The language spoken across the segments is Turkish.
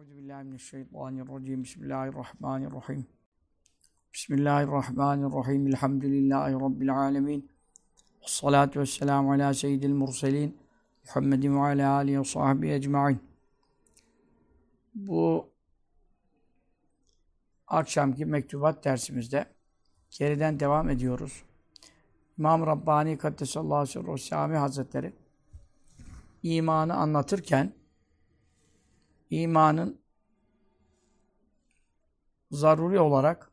Euzu billahi mineşşeytanirracim. Bismillahirrahmanirrahim. Bismillahirrahmanirrahim. Elhamdülillahi rabbil alamin. Essalatu vesselamu ala seyyidil murselin Muhammedin ve ala alihi ve sahbihi ecmaîn. Bu akşamki mektubat dersimizde geriden devam ediyoruz. İmam Rabbani Kaddesallahu Sirruhu Sami Hazretleri imanı anlatırken imanın zaruri olarak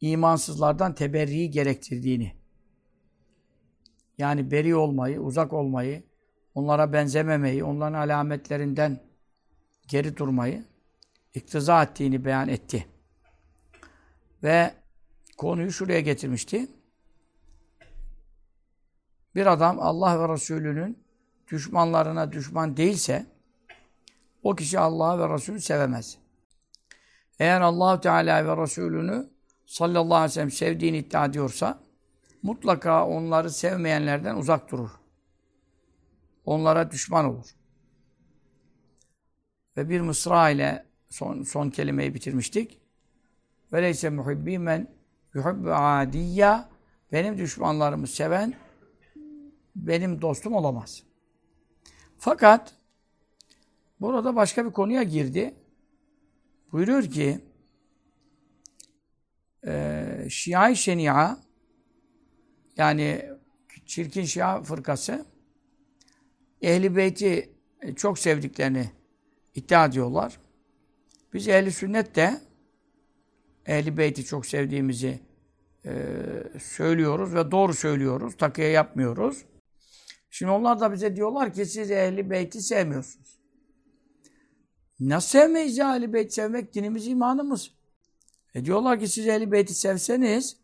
imansızlardan teberriyi gerektirdiğini yani beri olmayı, uzak olmayı, onlara benzememeyi, onların alametlerinden geri durmayı iktiza ettiğini beyan etti. Ve konuyu şuraya getirmişti. Bir adam Allah ve Resulünün düşmanlarına düşman değilse o kişi Allah'ı ve Resulü sevemez. Eğer Allahu Teala ve Resulünü sallallahu aleyhi ve sellem sevdiğini iddia ediyorsa mutlaka onları sevmeyenlerden uzak durur. Onlara düşman olur. Ve bir mısra ile son, son kelimeyi bitirmiştik. Ve leyse muhibbi men yuhibbu adiyya benim düşmanlarımı seven benim dostum olamaz. Fakat burada başka bir konuya girdi. Buyuruyor ki e, Şia-i Şenia yani çirkin Şia fırkası Ehli Beyt'i çok sevdiklerini iddia ediyorlar. Biz Ehli Sünnet de Ehli Beyt'i çok sevdiğimizi e, söylüyoruz ve doğru söylüyoruz. Takıya yapmıyoruz. Şimdi onlar da bize diyorlar ki siz Ehli Beyt'i sevmiyorsunuz. Nasıl sevmeyiz ya Ehli sevmek dinimiz, imanımız. E diyorlar ki siz Ehli Beyt'i sevseniz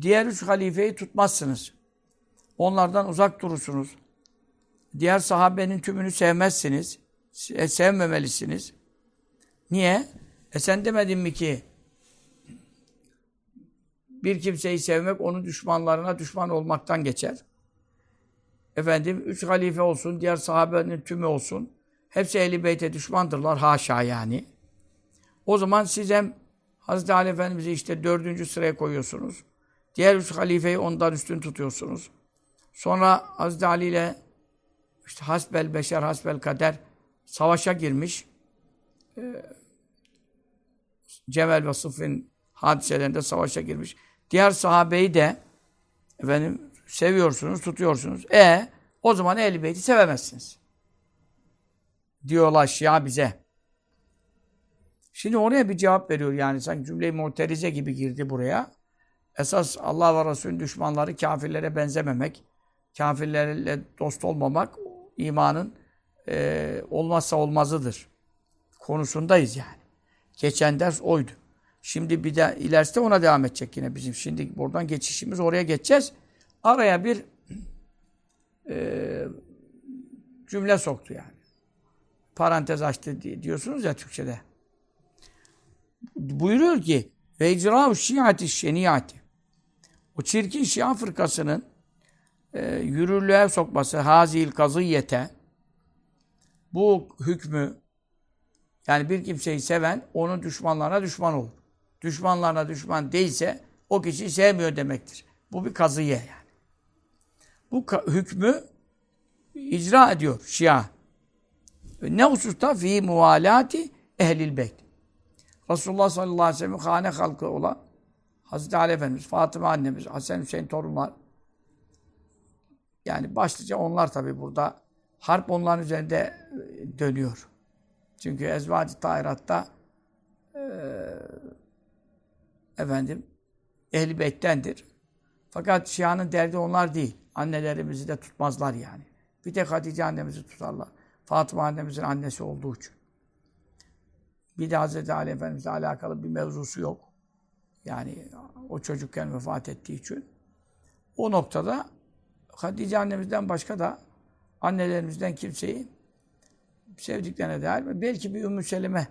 diğer üç halifeyi tutmazsınız. Onlardan uzak durursunuz. Diğer sahabenin tümünü sevmezsiniz. E, sevmemelisiniz. Niye? E sen demedin mi ki bir kimseyi sevmek onun düşmanlarına düşman olmaktan geçer. Efendim üç halife olsun, diğer sahabenin tümü olsun. Hepsi Ehl-i Beyt'e düşmandırlar. Haşa yani. O zaman siz hem Hazreti Ali Efendimiz'i işte dördüncü sıraya koyuyorsunuz. Diğer üç halifeyi ondan üstün tutuyorsunuz. Sonra Hazreti Ali ile işte hasbel beşer, hasbel kader savaşa girmiş. Ee, Cemel ve Sıfın hadiselerinde savaşa girmiş. Diğer sahabeyi de efendim seviyorsunuz, tutuyorsunuz. E o zaman Ehl-i Beyt'i sevemezsiniz. Diyorlar Şia bize. Şimdi oraya bir cevap veriyor yani. Sanki cümle-i muterize gibi girdi buraya. Esas Allah ve Resulün düşmanları kafirlere benzememek, kafirlerle dost olmamak imanın e, olmazsa olmazıdır. Konusundayız yani. Geçen ders oydu. Şimdi bir de ileride ona devam edecek yine bizim. Şimdi buradan geçişimiz oraya geçeceğiz. Araya bir e, cümle soktu yani. Parantez açtı diyorsunuz ya Türkçe'de. Buyuruyor ki ve icra şiati şeniyati o çirkin Şia fırkasının e, yürürlüğe sokması hazil kazıyete bu hükmü yani bir kimseyi seven onun düşmanlarına düşman olur. Düşmanlarına düşman değilse o kişiyi sevmiyor demektir. Bu bir kazıye yani. Bu hükmü icra ediyor Şia. Ne hususta? Fi muvalati ehlil beyt. Resulullah sallallahu aleyhi ve sellem hane halkı olan Hazreti Ali Efendimiz, Fatıma annemiz, Hasan Hüseyin torunlar. Yani başlıca onlar tabi burada. Harp onların üzerinde dönüyor. Çünkü Ezvacı Tahirat'ta e, efendim Ehl-i Beyt'tendir. Fakat Şia'nın derdi onlar değil. Annelerimizi de tutmazlar yani. Bir tek Hatice annemizi tutarlar. Fatıma annemizin annesi olduğu için. Bir de Hz. Ali Efendimiz'le alakalı bir mevzusu yok. Yani o çocukken vefat ettiği için. O noktada Hatice annemizden başka da annelerimizden kimseyi sevdiklerine değer. Belki bir Ümmü Seleme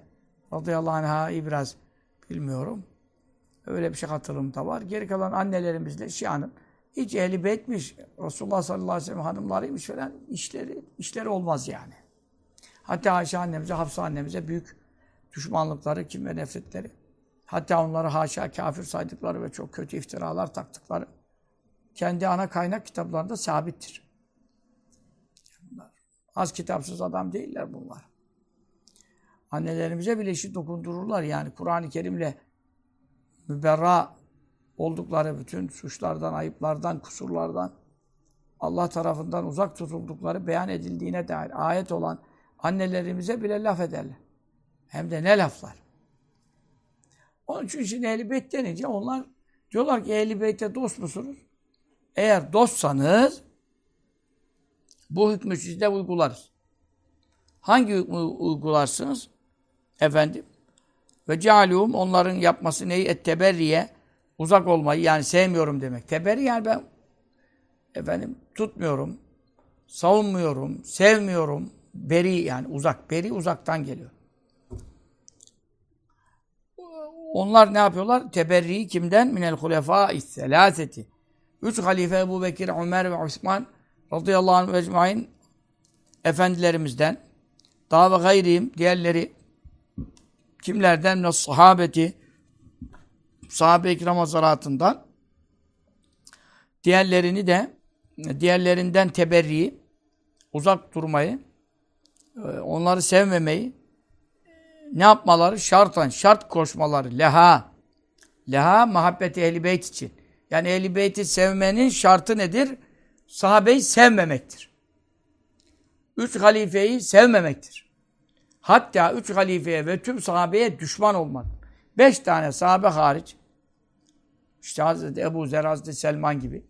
radıyallahu anh'a biraz bilmiyorum. Öyle bir şey hatırımda var. Geri kalan annelerimizle Şia'nın hiç ehli beytmiş, Resulullah sallallahu aleyhi ve sellem hanımlarıymış falan işleri, işleri olmaz yani. Hatta Ayşe annemize, Hafsa annemize büyük düşmanlıkları, kim ve nefretleri. Hatta onları haşa kafir saydıkları ve çok kötü iftiralar taktıkları kendi ana kaynak kitaplarında sabittir. Bunlar. Az kitapsız adam değiller bunlar. Annelerimize bile işi dokundururlar yani Kur'an-ı Kerim'le müberra oldukları bütün suçlardan, ayıplardan, kusurlardan Allah tarafından uzak tutuldukları beyan edildiğine dair ayet olan annelerimize bile laf ederler. Hem de ne laflar. Onun için şimdi ehl denince onlar diyorlar ki ehl dost musunuz? Eğer dostsanız bu hükmü sizde uygularız. Hangi hükmü uygularsınız? Efendim ve cealûm onların yapması neyi? Etteberriye uzak olmayı yani sevmiyorum demek. Teberri yani ben efendim tutmuyorum, savunmuyorum, sevmiyorum. Beri yani uzak. Beri uzaktan geliyor. Onlar ne yapıyorlar? Teberri kimden? Minel hulefâ selâseti. Üç halife Ebu Bekir, Ömer ve Osman radıyallahu anh ecmain efendilerimizden daha ve gayriyim diğerleri kimlerden? Sahabeti sahabe-i kiram diğerlerini de diğerlerinden teberriyi uzak durmayı onları sevmemeyi ne yapmaları? Şartan, şart koşmaları. Leha. Leha, muhabbeti ehli için. Yani ehli sevmenin şartı nedir? Sahabeyi sevmemektir. Üç halifeyi sevmemektir. Hatta üç halifeye ve tüm sahabeye düşman olmak. Beş tane sahabe hariç, işte Hazreti Ebu Zer, Hazreti Selman gibi.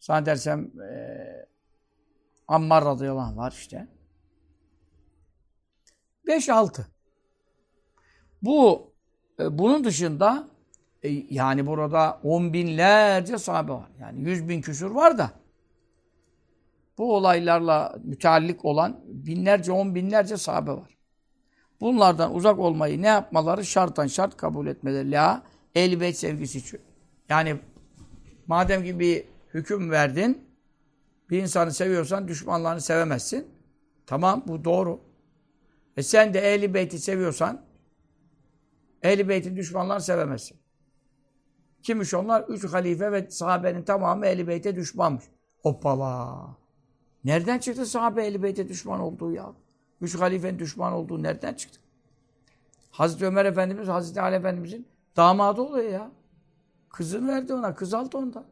Sana dersem e, Ammar radıyallahu anh var işte. Beş altı. Bu e, bunun dışında e, yani burada on binlerce sahabe var. Yani yüz bin küsur var da bu olaylarla müteallik olan binlerce, on binlerce sahabe var. Bunlardan uzak olmayı ne yapmaları? Şarttan şart kabul etmeleri. La, ehl sevgisi için. Yani madem ki bir hüküm verdin, bir insanı seviyorsan düşmanlarını sevemezsin. Tamam bu doğru. E sen de ehl Beyt'i seviyorsan ehl Beyt'in düşmanlarını sevemezsin. Kimmiş onlar? Üç halife ve sahabenin tamamı ehl Beyt'e düşmanmış. Hoppala. Nereden çıktı sahabe ehl Beyt'e düşman olduğu ya? Üç halifenin düşman olduğu nereden çıktı? Hazreti Ömer Efendimiz, Hazreti Ali Efendimizin damadı oluyor ya. Kızını verdi ona, kız aldı ondan.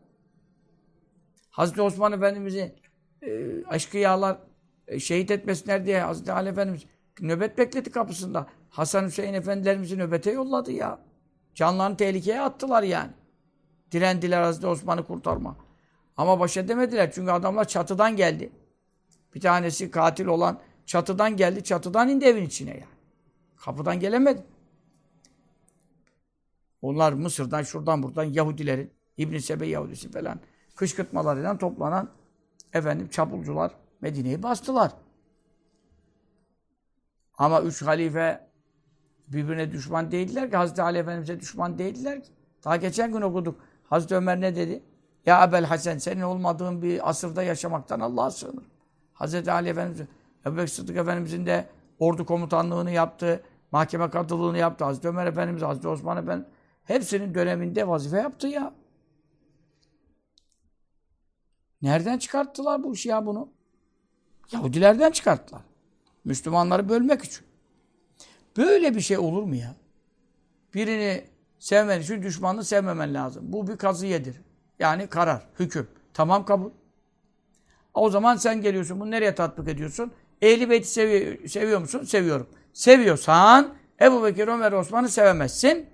Hazreti Osman Efendimiz'i e, aşkı yağlar e, şehit etmesinler diye Hazreti Ali Efendimiz nöbet bekledi kapısında. Hasan Hüseyin Efendilerimizi nöbete yolladı ya. Canlarını tehlikeye attılar yani. Direndiler Hazreti Osman'ı kurtarma. Ama baş edemediler çünkü adamlar çatıdan geldi. Bir tanesi katil olan çatıdan geldi, çatıdan indi evin içine yani. Kapıdan gelemedi. Onlar Mısır'dan, şuradan buradan Yahudilerin, İbn Sebe Yahudisi falan kışkırtmalarıyla toplanan efendim çapulcular Medine'yi bastılar. Ama üç halife birbirine düşman değildiler ki. Hazreti Ali Efendimiz'e düşman değildiler ki. Daha geçen gün okuduk. Hazreti Ömer ne dedi? Ya Ebel Hasan senin olmadığın bir asırda yaşamaktan Allah'a sığınır. Hazreti Ali Efendimiz, Ebu Sıddık Efendimiz'in de ordu komutanlığını yaptı. Mahkeme katılığını yaptı. Hazreti Ömer Efendimiz, Hazreti Osman Efendimiz hepsinin döneminde vazife yaptı ya. Nereden çıkarttılar bu işi ya bunu? Yahudilerden çıkarttılar. Müslümanları bölmek için. Böyle bir şey olur mu ya? Birini sevmen için düşmanını sevmemen lazım. Bu bir kazıyedir. Yani karar, hüküm. Tamam kabul. O zaman sen geliyorsun. Bunu nereye tatbik ediyorsun? Ehli Beyt'i seviyor, seviyor musun? Seviyorum. Seviyorsan Ebu Bekir, Ömer, Osman'ı sevemezsin.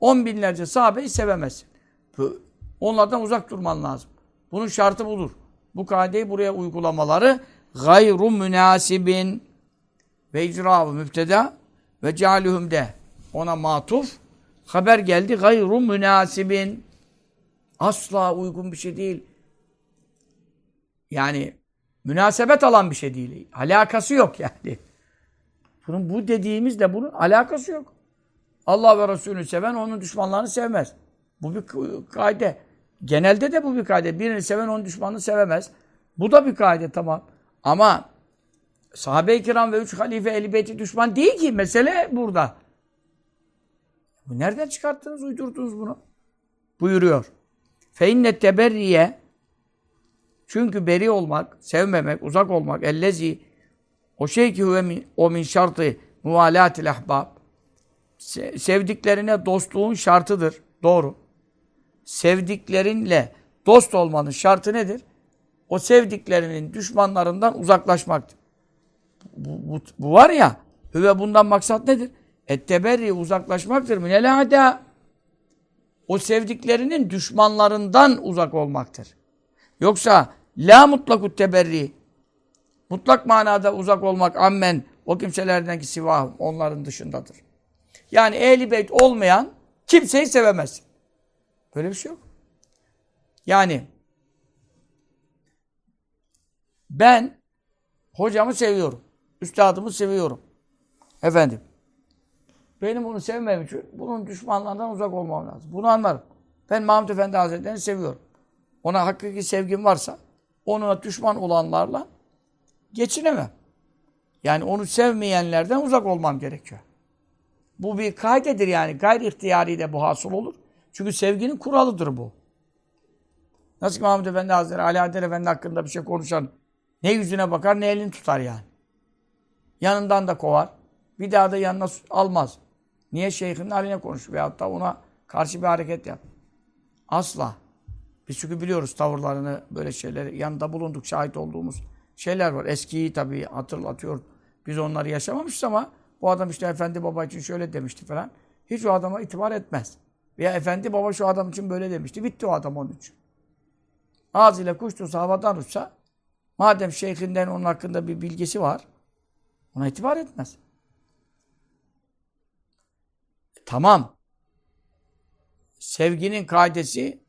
On binlerce sahabeyi sevemezsin. Onlardan uzak durman lazım. Bunun şartı budur. Bu kaideyi buraya uygulamaları gayru münasibin ve icra müpteda ve cealühüm de ona matuf haber geldi gayru münasibin asla uygun bir şey değil. Yani münasebet alan bir şey değil. Alakası yok yani. Bunun bu dediğimizle bunun alakası yok. Allah ve Resulünü seven onun düşmanlarını sevmez. Bu bir kaide. Genelde de bu bir kaide. Birini seven onun düşmanını sevemez. Bu da bir kaide tamam. Ama sahabe-i kiram ve üç halife ehl beyti düşman değil ki. Mesele burada. Bu nereden çıkarttınız, uydurdunuz bunu? Buyuruyor. Fe inne teberriye çünkü beri olmak, sevmemek, uzak olmak, ellezi o şey ki huve min, o min şartı muvalatil ahbab sevdiklerine dostluğun şartıdır. Doğru. Sevdiklerinle dost olmanın şartı nedir? O sevdiklerinin düşmanlarından uzaklaşmaktır. Bu, bu, bu var ya, ve bundan maksat nedir? Etteberri uzaklaşmaktır. Minel ada. O sevdiklerinin düşmanlarından uzak olmaktır. Yoksa la mutlakut teberri mutlak manada uzak olmak ammen o kimselerden ki sivahum onların dışındadır. Yani ehli beyt olmayan kimseyi sevemez. Böyle bir şey yok. Yani ben hocamı seviyorum. Üstadımı seviyorum. Efendim. Benim bunu sevmem için bunun düşmanlarından uzak olmam lazım. Bunu anlarım. Ben Mahmud Efendi Hazretleri'ni seviyorum. Ona hakiki sevgim varsa onunla düşman olanlarla geçinemem. Yani onu sevmeyenlerden uzak olmam gerekiyor. Bu bir kaydedir yani. Gayri ihtiyari de bu hasıl olur. Çünkü sevginin kuralıdır bu. Nasıl ki Mahmud Efendi Hazretleri, Ali Adel Efendi hakkında bir şey konuşan ne yüzüne bakar ne elini tutar yani. Yanından da kovar. Bir daha da yanına almaz. Niye şeyhin haline konuş veyahut da ona karşı bir hareket yap. Asla. Biz çünkü biliyoruz tavırlarını, böyle şeyleri yanında bulunduk, şahit olduğumuz şeyler var. Eskiyi tabii hatırlatıyor. Biz onları yaşamamışız ama bu adam işte efendi baba için şöyle demişti falan. Hiç o adama itibar etmez. Veya efendi baba şu adam için böyle demişti. Bitti o adam onun için. Ağzıyla kuş tutsa havadan uçsa madem şeyhinden onun hakkında bir bilgisi var ona itibar etmez. Tamam. Sevginin kaidesi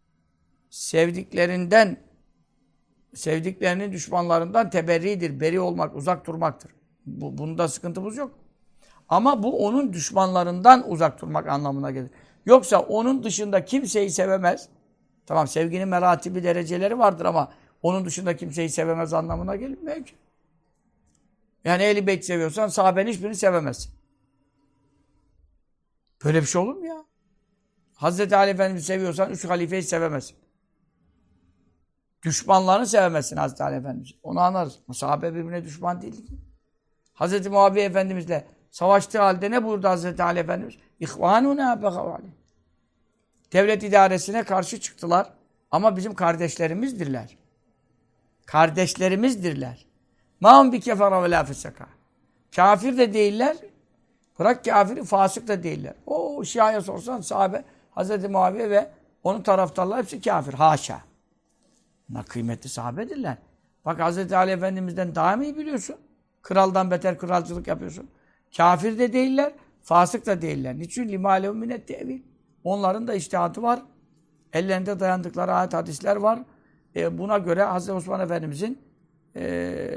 sevdiklerinden sevdiklerinin düşmanlarından teberridir. Beri olmak, uzak durmaktır. Bu, bunda sıkıntımız yok. Ama bu onun düşmanlarından uzak durmak anlamına gelir. Yoksa onun dışında kimseyi sevemez. Tamam sevginin meratibi dereceleri vardır ama onun dışında kimseyi sevemez anlamına gelmiyor ki. Yani Ehl-i Beyt seviyorsan sahabenin hiçbirini sevemezsin. Böyle bir şey olur mu ya? Hazreti Ali Efendimiz'i seviyorsan üç halifeyi sevemezsin. Düşmanlarını sevemezsin Hazreti Ali Efendimiz. Onu anlarız. Sahabe birbirine düşman değil ki. Hazreti Muaviye Efendimizle savaştığı halde ne buyurdu Hazreti Ali Efendimiz? İhvanuna begavali. Devlet idaresine karşı çıktılar. Ama bizim kardeşlerimizdirler. Kardeşlerimizdirler. Ma'hum bi kefara ve la feseka. Kafir de değiller. Bırak kafiri fasık da değiller. O Şia'ya sorsan sahabe Hazreti Muaviye ve onun taraftarları hepsi kafir. Haşa. Bunlar kıymetli sahabedirler. Bak Hazreti Ali Efendimiz'den daha mı iyi biliyorsun? Kraldan beter kralcılık yapıyorsun. Kafir de değiller, Fasık da değiller. Niçin? Limalehum minet tevil. Onların da iştihatı var. Ellerinde dayandıkları ayet hadisler var. E, buna göre Hz. Osman Efendimizin e,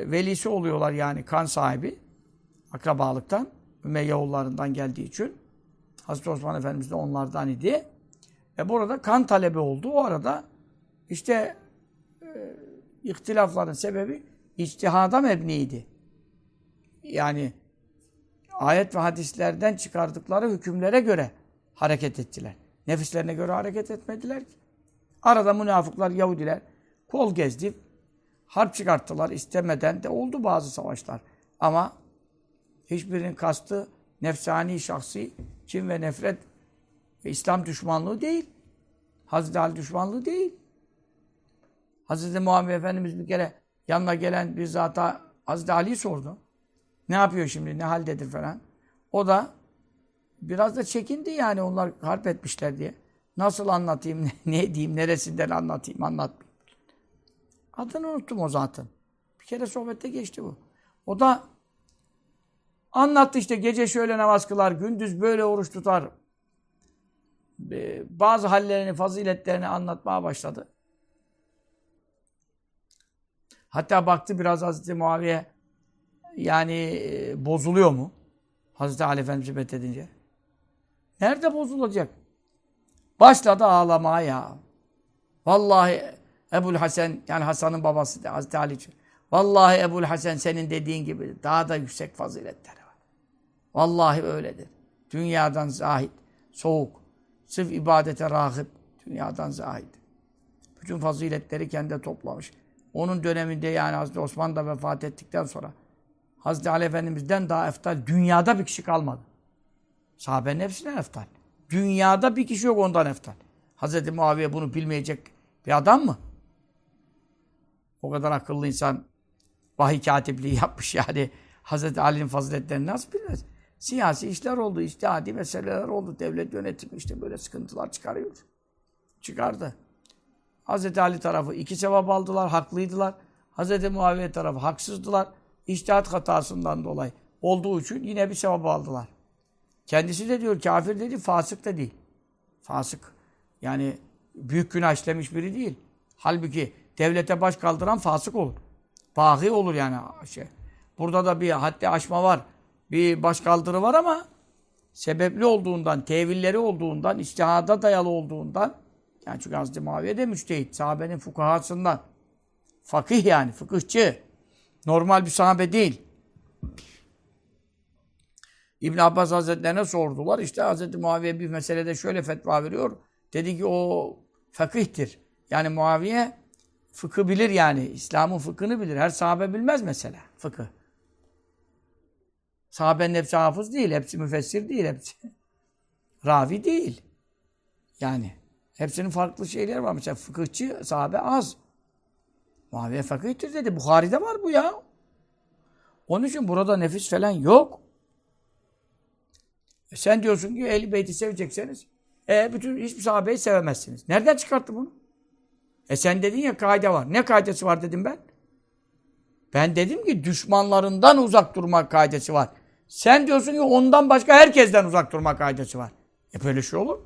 velisi oluyorlar yani kan sahibi. Akrabalıktan. Ümeyye oğullarından geldiği için. Hazreti Osman Efendimiz de onlardan idi. E burada kan talebi oldu. O arada işte e, ihtilafların sebebi içtihada mebniydi. Yani ayet ve hadislerden çıkardıkları hükümlere göre hareket ettiler. Nefislerine göre hareket etmediler ki. Arada münafıklar, Yahudiler kol gezdi, harp çıkarttılar istemeden de oldu bazı savaşlar. Ama hiçbirinin kastı nefsani, şahsi, kim ve nefret ve İslam düşmanlığı değil. Hazreti Ali düşmanlığı değil. Hazreti Muhammed Efendimiz bir kere yanına gelen bir zata Hazreti Ali'yi sordu. Ne yapıyor şimdi, ne haldedir falan. O da biraz da çekindi yani onlar harp etmişler diye. Nasıl anlatayım, ne, ne diyeyim, neresinden anlatayım, anlatmayayım. Adını unuttum o zaten. Bir kere sohbette geçti bu. O da anlattı işte gece şöyle namaz kılar, gündüz böyle oruç tutar. Bazı hallerini, faziletlerini anlatmaya başladı. Hatta baktı biraz Hazreti Muaviye yani e, bozuluyor mu? Hazreti Ali Efendimiz'i methedince. Nerede bozulacak? Başladı ağlamaya ya. Vallahi Ebul Hasan yani Hasan'ın babası Hazreti Ali için. Vallahi Ebul Hasan senin dediğin gibi daha da yüksek faziletleri var. Vallahi öyledir. Dünyadan zahid, soğuk, sırf ibadete rahip, dünyadan zahid. Bütün faziletleri kendi toplamış. Onun döneminde yani Hazreti Osman da vefat ettikten sonra Hazreti Ali Efendimiz'den daha eftal dünyada bir kişi kalmadı. Sahabenin hepsinden eftal. Dünyada bir kişi yok ondan eftal. Hazreti Muaviye bunu bilmeyecek bir adam mı? O kadar akıllı insan vahiy katipliği yapmış yani. Hazreti Ali'nin faziletlerini nasıl bilmez? Siyasi işler oldu, iştihadi meseleler oldu. Devlet yönetimi işte böyle sıkıntılar çıkarıyor. Çıkardı. Hazreti Ali tarafı iki sevap aldılar, haklıydılar. Hazreti Muaviye tarafı haksızdılar. İçtihat hatasından dolayı olduğu için yine bir sevap aldılar. Kendisi de diyor kafir dedi, fasık da değil. Fasık. Yani büyük günah işlemiş biri değil. Halbuki devlete baş kaldıran fasık olur. Bahi olur yani şey. Burada da bir haddi aşma var. Bir baş kaldırı var ama sebepli olduğundan, tevilleri olduğundan, istihada dayalı olduğundan yani çünkü Hazreti Muaviye de müçtehit. Sahabenin fukahasından. Fakih yani, fıkıhçı. Normal bir sahabe değil. İbn Abbas Hazretlerine sordular. İşte Hazreti Muaviye bir meselede şöyle fetva veriyor. Dedi ki o fakihtir. Yani Muaviye fıkı bilir yani. İslam'ın fıkhını bilir. Her sahabe bilmez mesela fıkı. Sahabenin hepsi hafız değil. Hepsi müfessir değil. Hepsi ravi değil. Yani hepsinin farklı şeyleri var. Mesela fıkıhçı sahabe az. Muaviye fakihtir dedi. Bukhari'de var bu ya. Onun için burada nefis falan yok. E sen diyorsun ki Ehl-i Beyt'i sevecekseniz e, bütün hiçbir sahabeyi sevemezsiniz. Nereden çıkarttı bunu? E sen dedin ya kaide var. Ne kaidesi var dedim ben? Ben dedim ki düşmanlarından uzak durmak kaidesi var. Sen diyorsun ki ondan başka herkesten uzak durmak kaidesi var. E böyle şey olur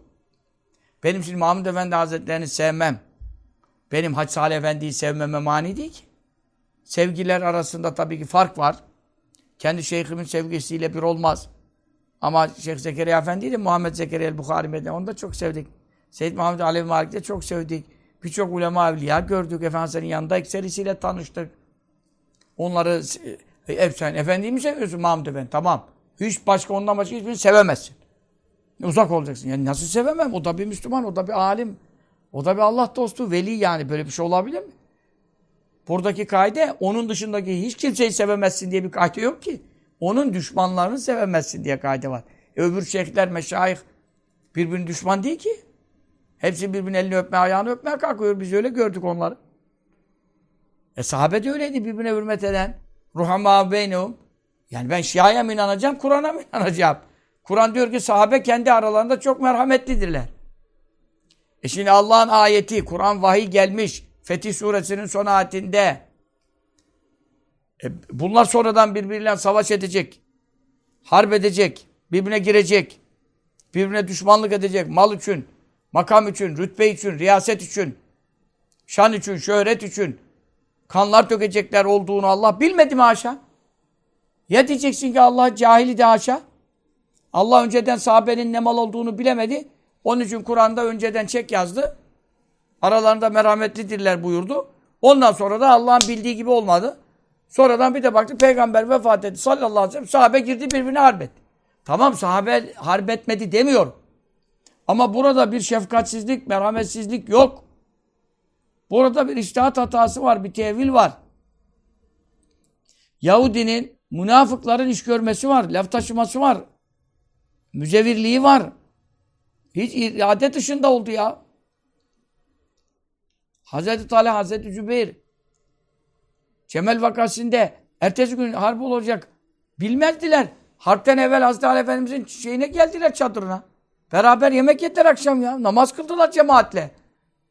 Benim şimdi Mahmud Efendi Hazretlerini sevmem. Benim Hacı Salih Efendi'yi sevmeme mani değil ki. Sevgiler arasında tabii ki fark var. Kendi şeyhimin sevgisiyle bir olmaz. Ama Şeyh Zekeriya Efendi de Muhammed Zekeriya el-Bukhari Medine. Onu da çok sevdik. Seyyid Muhammed Alevi Malik de çok sevdik. Birçok ulema evliya gördük. Efendimiz'in yanında ekserisiyle tanıştık. Onları e, sen efendiyi mi seviyorsun Mahmud Efendi? Tamam. Hiç başka ondan başka hiçbirini sevemezsin. Uzak olacaksın. Yani nasıl sevemem? O da bir Müslüman, o da bir alim. O da bir Allah dostu, veli yani. Böyle bir şey olabilir mi? Buradaki kaide onun dışındaki hiç kimseyi sevemezsin diye bir kaide yok ki. Onun düşmanlarını sevemezsin diye kaide var. E öbür şeyhler, meşayih birbirinin düşman değil ki. Hepsi birbirinin elini öpme, ayağını öpmeye kalkıyor. Biz öyle gördük onları. E sahabe de öyleydi birbirine hürmet eden. Ruhama beynehum. Yani ben Şia'ya mı inanacağım, Kur'an'a mı inanacağım? Kur'an diyor ki sahabe kendi aralarında çok merhametlidirler. E şimdi Allah'ın ayeti, Kur'an vahiy gelmiş. Fetih suresinin son ayetinde. E bunlar sonradan birbiriyle savaş edecek. Harp edecek. Birbirine girecek. Birbirine düşmanlık edecek. Mal için, makam için, rütbe için, riyaset için, şan için, şöhret için kanlar dökecekler olduğunu Allah bilmedi mi haşa? Ya diyeceksin ki Allah cahili de haşa. Allah önceden sahabenin ne mal olduğunu bilemedi. Onun için Kur'an'da önceden çek yazdı. Aralarında merhametlidirler buyurdu. Ondan sonra da Allah'ın bildiği gibi olmadı. Sonradan bir de baktı peygamber vefat etti sallallahu aleyhi ve sellem. Sahabe girdi birbirine harbetti. Tamam sahabe harbetmedi demiyorum. Ama burada bir şefkatsizlik, merhametsizlik yok. Burada bir iştihat hatası var, bir tevil var. Yahudinin, münafıkların iş görmesi var, laf taşıması var. Müzevirliği var. Hiç irade dışında oldu ya. Hazreti Talha, Hazreti Cübeyr Cemel vakasında ertesi gün harp olacak. Bilmezdiler. Harpten evvel Hazreti Ali Efendimizin şeyine geldiler çadırına. Beraber yemek yediler akşam ya. Namaz kıldılar cemaatle.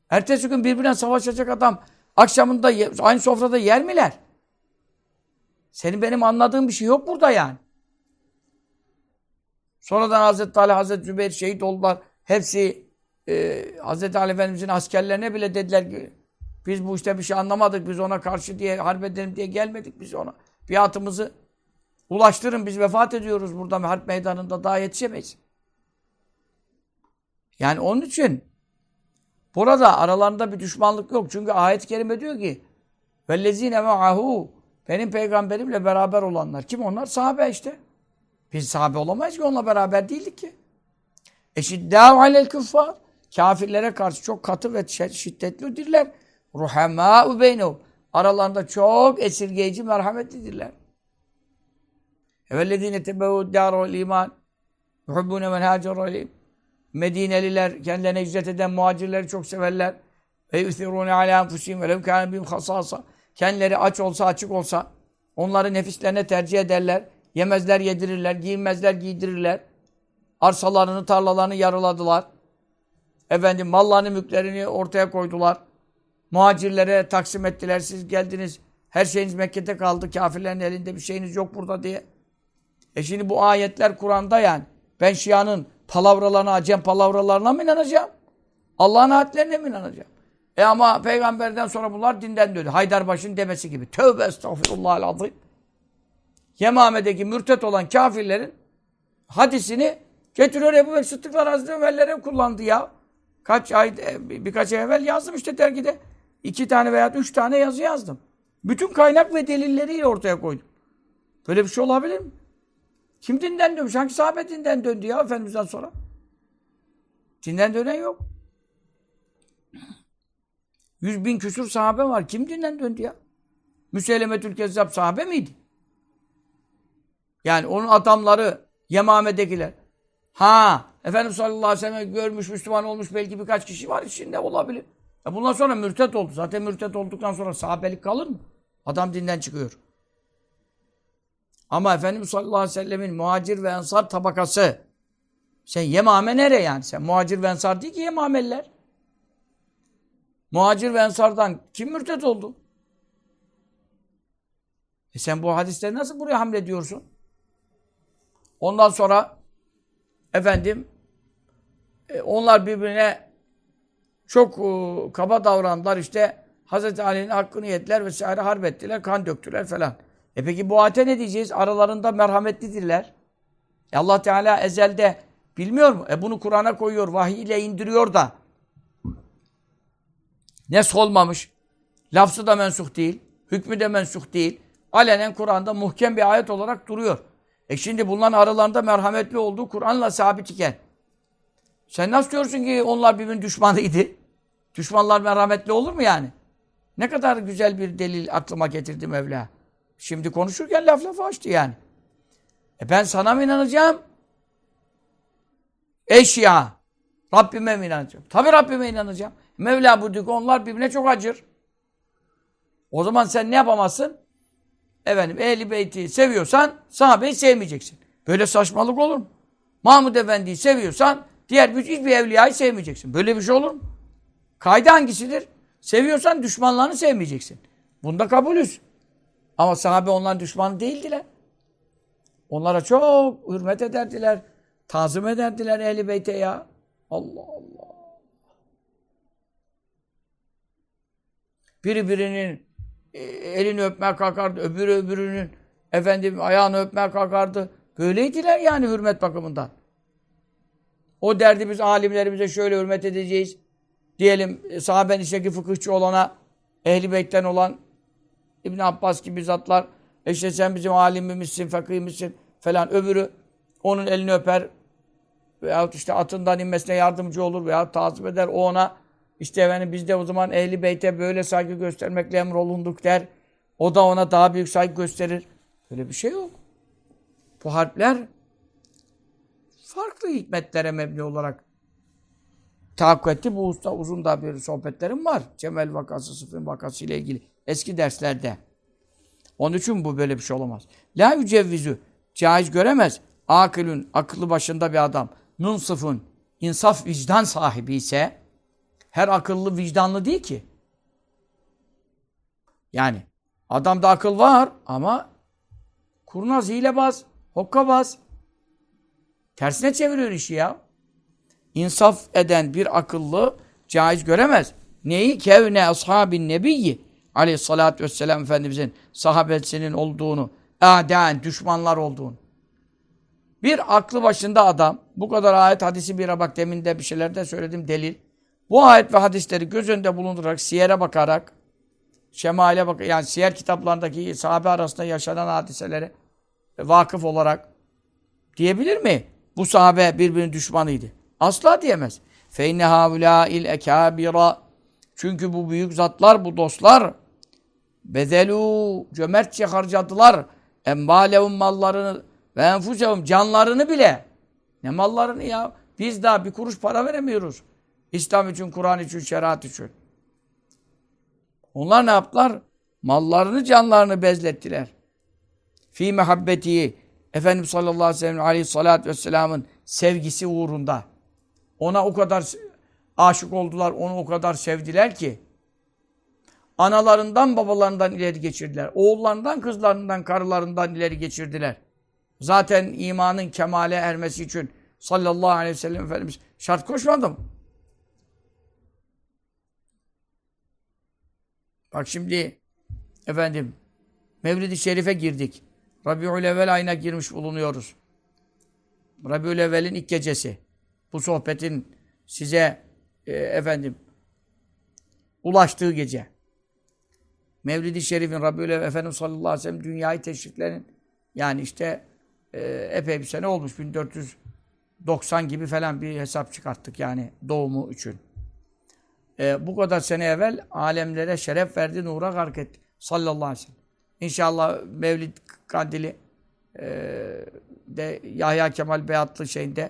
Ertesi gün birbirine savaşacak adam akşamında aynı sofrada yer miler? Senin benim anladığım bir şey yok burada yani. Sonradan Hazreti Ali, Hazreti Zübeyir şehit oldular. Hepsi e, Hazreti Ali Efendimizin askerlerine bile dediler ki biz bu işte bir şey anlamadık. Biz ona karşı diye harp edelim diye gelmedik biz ona. Biatımızı ulaştırın. Biz vefat ediyoruz burada harp meydanında daha yetişemeyiz. Yani onun için burada aralarında bir düşmanlık yok. Çünkü ayet-i kerime diyor ki وَالَّذ۪ينَ مَعَهُ benim peygamberimle beraber olanlar. Kim onlar? Sahabe işte. Biz sahabe olamayız ki onunla beraber değildik ki. Eşiddâhu alel küffâr. Kafirlere karşı çok katı ve şiddetlidirler. Ruhemâ'u beynehum. Aralarında çok esirgeyici, merhametlidirler. Evellezîne tebevûd dârul iman. Yuhubbûne men hâcerul Medineliler, kendilerine hicret eden muhacirleri çok severler. Ve yusirûne alâ enfusihim ve lev kâne bihim hasâsa. Kendileri aç olsa, açık olsa onları nefislerine tercih ederler. Yemezler, yedirirler. Giyinmezler, giydirirler. Arsalarını, tarlalarını yarıladılar. Efendim mallarını, mülklerini ortaya koydular. Muhacirlere taksim ettiler. Siz geldiniz. Her şeyiniz Mekke'de kaldı. Kafirlerin elinde bir şeyiniz yok burada diye. E şimdi bu ayetler Kur'an'da yani. Ben Şia'nın palavralarına, Acem palavralarına mı inanacağım? Allah'ın ayetlerine mi inanacağım? E ama peygamberden sonra bunlar dinden döndü. Haydarbaş'ın demesi gibi. Tövbe estağfirullahal azim. Yemame'deki mürtet olan kafirlerin hadisini getiriyor Ebu Bekir Sıddıklar Hazreti Ömer'lere kullandı ya. Kaç ay, e, birkaç ay evvel yazdım işte dergide. iki tane veya üç tane yazı yazdım. Bütün kaynak ve delilleriyle ortaya koydum. Böyle bir şey olabilir mi? Kim dinden dönmüş? Hangi sahabe dinden döndü ya Efendimiz'den sonra? Dinden dönen yok. Yüz bin küsur sahabe var. Kim dinden döndü ya? Müseylemetül Kezzab sahabe miydi? Yani onun adamları Yemame'dekiler. Ha, Efendimiz sallallahu aleyhi ve sellem görmüş, Müslüman olmuş belki birkaç kişi var içinde olabilir. E bundan sonra mürtet oldu. Zaten mürtet olduktan sonra sahabelik kalır mı? Adam dinden çıkıyor. Ama Efendimiz sallallahu aleyhi ve sellemin muhacir ve ensar tabakası. Sen Yemame nere yani? Sen muhacir ve ensar değil ki Yemameliler. Muhacir ve ensardan kim mürtet oldu? E sen bu hadisleri nasıl buraya hamlediyorsun? Ondan sonra efendim e, onlar birbirine çok e, kaba davrandılar işte Hazreti Ali'nin hakkını yediler vesaire harp ettiler, kan döktüler falan. E peki bu ayete ne diyeceğiz? Aralarında merhametlidirler. E Allah Teala ezelde bilmiyor mu? E bunu Kur'an'a koyuyor, vahiy ile indiriyor da. Ne solmamış. Lafzı da mensuh değil. Hükmü de mensuh değil. Alenen Kur'an'da muhkem bir ayet olarak duruyor. E şimdi bunların aralarında merhametli olduğu Kur'an'la sabit iken sen nasıl diyorsun ki onlar birbirinin düşmanıydı? Düşmanlar merhametli olur mu yani? Ne kadar güzel bir delil aklıma getirdi Mevla. Şimdi konuşurken laf lafı açtı yani. E ben sana mı inanacağım? Eşya. Rabbime mi inanacağım? Tabi Rabbime inanacağım. Mevla buyurdu ki onlar birbirine çok acır. O zaman sen ne yapamazsın? Efendim ehli beyti seviyorsan sahabeyi sevmeyeceksin. Böyle saçmalık olur mu? Mahmud Efendi'yi seviyorsan diğer hiçbir evliyayı sevmeyeceksin. Böyle bir şey olur mu? Kaide hangisidir? Seviyorsan düşmanlarını sevmeyeceksin. Bunda kabulüz. Ama sahabe onların düşmanı değildiler. Onlara çok hürmet ederdiler. Tazım ederdiler ehli beyte ya. Allah Allah. Biri birinin e, elini öpmeye kalkardı. Öbürü öbürünün efendim ayağını öpmeye kalkardı. Böyleydiler yani hürmet bakımından. O derdi biz alimlerimize şöyle hürmet edeceğiz. Diyelim e, sahaben içindeki fıkıhçı olana ehli beytten olan İbn Abbas gibi zatlar işte sen bizim alimimizsin, fakihimizsin falan. Öbürü onun elini öper veyahut işte atından inmesine yardımcı olur veyahut tazip eder. O ona işte efendim biz de o zaman ehli beyte böyle saygı göstermekle emrolunduk der. O da ona daha büyük saygı gösterir. Böyle bir şey yok. Bu harpler farklı hikmetlere mebni olarak tahakkuk etti. Bu usta uzun da bir sohbetlerim var. Cemel vakası, Sıfın vakası ile ilgili. Eski derslerde. Onun için bu böyle bir şey olamaz. La yücevvizü. Caiz göremez. Akılün, akıllı başında bir adam. Munsıfın, insaf vicdan sahibi ise her akıllı vicdanlı değil ki. Yani adamda akıl var ama kurnaz, hilebaz, hokkabaz. Tersine çeviriyor işi ya. İnsaf eden bir akıllı caiz göremez. Neyi? Kevne ashabin nebiyyi aleyhissalatü vesselam Efendimizin sahabesinin olduğunu, aden, düşmanlar olduğunu. Bir aklı başında adam, bu kadar ayet hadisi bir bak demin de bir şeyler de söyledim delil. Bu ayet ve hadisleri göz önünde bulundurarak, siyere bakarak şemale bak yani siyer kitaplarındaki sahabe arasında yaşanan hadiselere vakıf olarak diyebilir mi? Bu sahabe birbirinin düşmanıydı. Asla diyemez. Feyne havlâil ekâbira Çünkü bu büyük zatlar, bu dostlar bedelu cömertçe harcadılar. Emmâlehum mallarını ve enfusehum canlarını bile. Ne mallarını ya? Biz daha bir kuruş para veremiyoruz. İslam için, Kur'an için, şeriat için. Onlar ne yaptılar? Mallarını, canlarını bezlettiler. Fi mehabbeti Efendimiz sallallahu aleyhi ve sellem aleyhissalatü vesselamın sevgisi uğrunda. Ona o kadar aşık oldular, onu o kadar sevdiler ki analarından babalarından ileri geçirdiler. Oğullarından, kızlarından, karılarından ileri geçirdiler. Zaten imanın kemale ermesi için sallallahu aleyhi ve sellem Efendimiz şart koşmadı mı? Bak şimdi efendim Mevlid-i Şerif'e girdik. Rabiül Evvel ayına girmiş bulunuyoruz. Rabiül Evvel'in ilk gecesi. Bu sohbetin size e, efendim ulaştığı gece. Mevlid-i Şerif'in Rabiül Evvel Efendimiz sallallahu aleyhi ve sellem dünyayı teşriklerin yani işte e, epey bir sene olmuş. 1490 gibi falan bir hesap çıkarttık yani doğumu için. E, bu kadar sene evvel alemlere şeref verdi, nura gark etti. Sallallahu aleyhi ve sellem. İnşallah Mevlid Kandili e, de Yahya Kemal Beyatlı şeyinde